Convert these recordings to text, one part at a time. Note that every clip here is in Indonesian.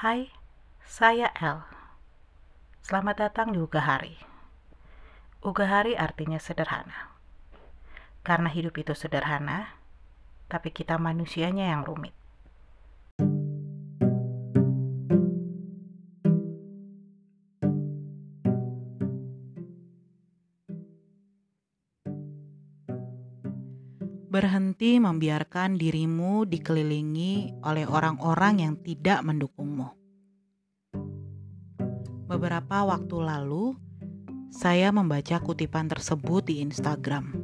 Hai, saya El. Selamat datang di Ugahari. Ugahari artinya sederhana. Karena hidup itu sederhana, tapi kita manusianya yang rumit. Berhenti membiarkan dirimu dikelilingi oleh orang-orang yang tidak mendukungmu. Beberapa waktu lalu, saya membaca kutipan tersebut di Instagram.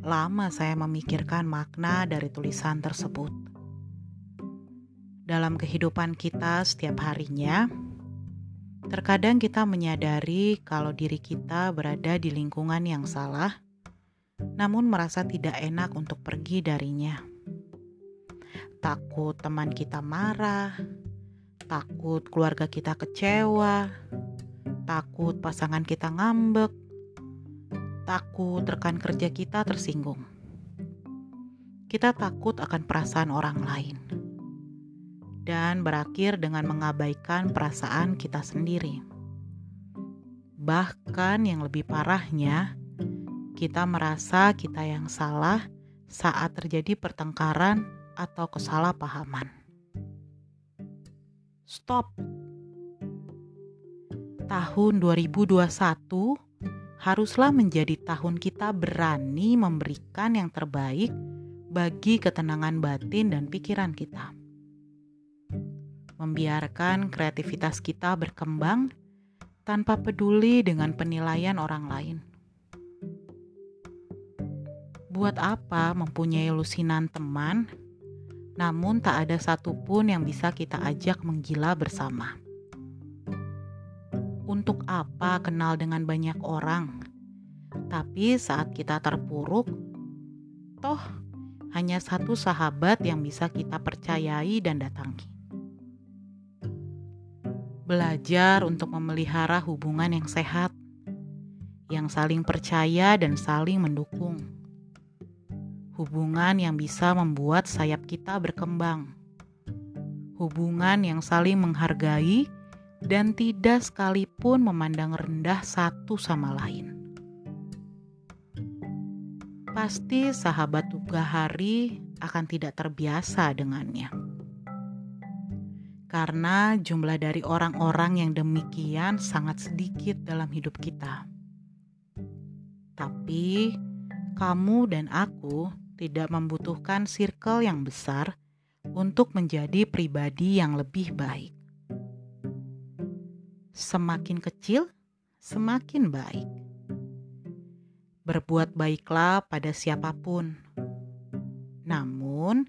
Lama saya memikirkan makna dari tulisan tersebut. Dalam kehidupan kita setiap harinya, terkadang kita menyadari kalau diri kita berada di lingkungan yang salah namun merasa tidak enak untuk pergi darinya. Takut teman kita marah, takut keluarga kita kecewa, takut pasangan kita ngambek, takut rekan kerja kita tersinggung. Kita takut akan perasaan orang lain dan berakhir dengan mengabaikan perasaan kita sendiri. Bahkan yang lebih parahnya, kita merasa kita yang salah saat terjadi pertengkaran atau kesalahpahaman. Stop. Tahun 2021 haruslah menjadi tahun kita berani memberikan yang terbaik bagi ketenangan batin dan pikiran kita. Membiarkan kreativitas kita berkembang tanpa peduli dengan penilaian orang lain Buat apa mempunyai lusinan teman, namun tak ada satupun yang bisa kita ajak menggila bersama? Untuk apa kenal dengan banyak orang, tapi saat kita terpuruk, toh hanya satu sahabat yang bisa kita percayai dan datangi. Belajar untuk memelihara hubungan yang sehat, yang saling percaya dan saling mendukung hubungan yang bisa membuat sayap kita berkembang, hubungan yang saling menghargai dan tidak sekalipun memandang rendah satu sama lain. Pasti sahabat Tuga Hari akan tidak terbiasa dengannya. Karena jumlah dari orang-orang yang demikian sangat sedikit dalam hidup kita. Tapi kamu dan aku tidak membutuhkan circle yang besar untuk menjadi pribadi yang lebih baik. Semakin kecil, semakin baik. Berbuat baiklah pada siapa pun. Namun,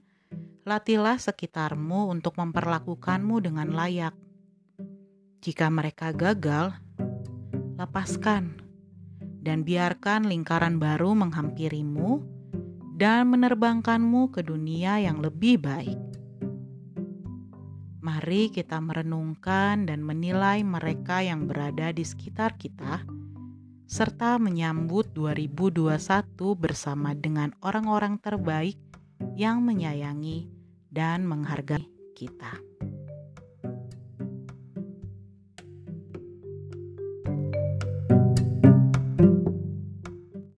latihlah sekitarmu untuk memperlakukanmu dengan layak. Jika mereka gagal, lepaskan dan biarkan lingkaran baru menghampirimu dan menerbangkanmu ke dunia yang lebih baik. Mari kita merenungkan dan menilai mereka yang berada di sekitar kita, serta menyambut 2021 bersama dengan orang-orang terbaik yang menyayangi dan menghargai kita.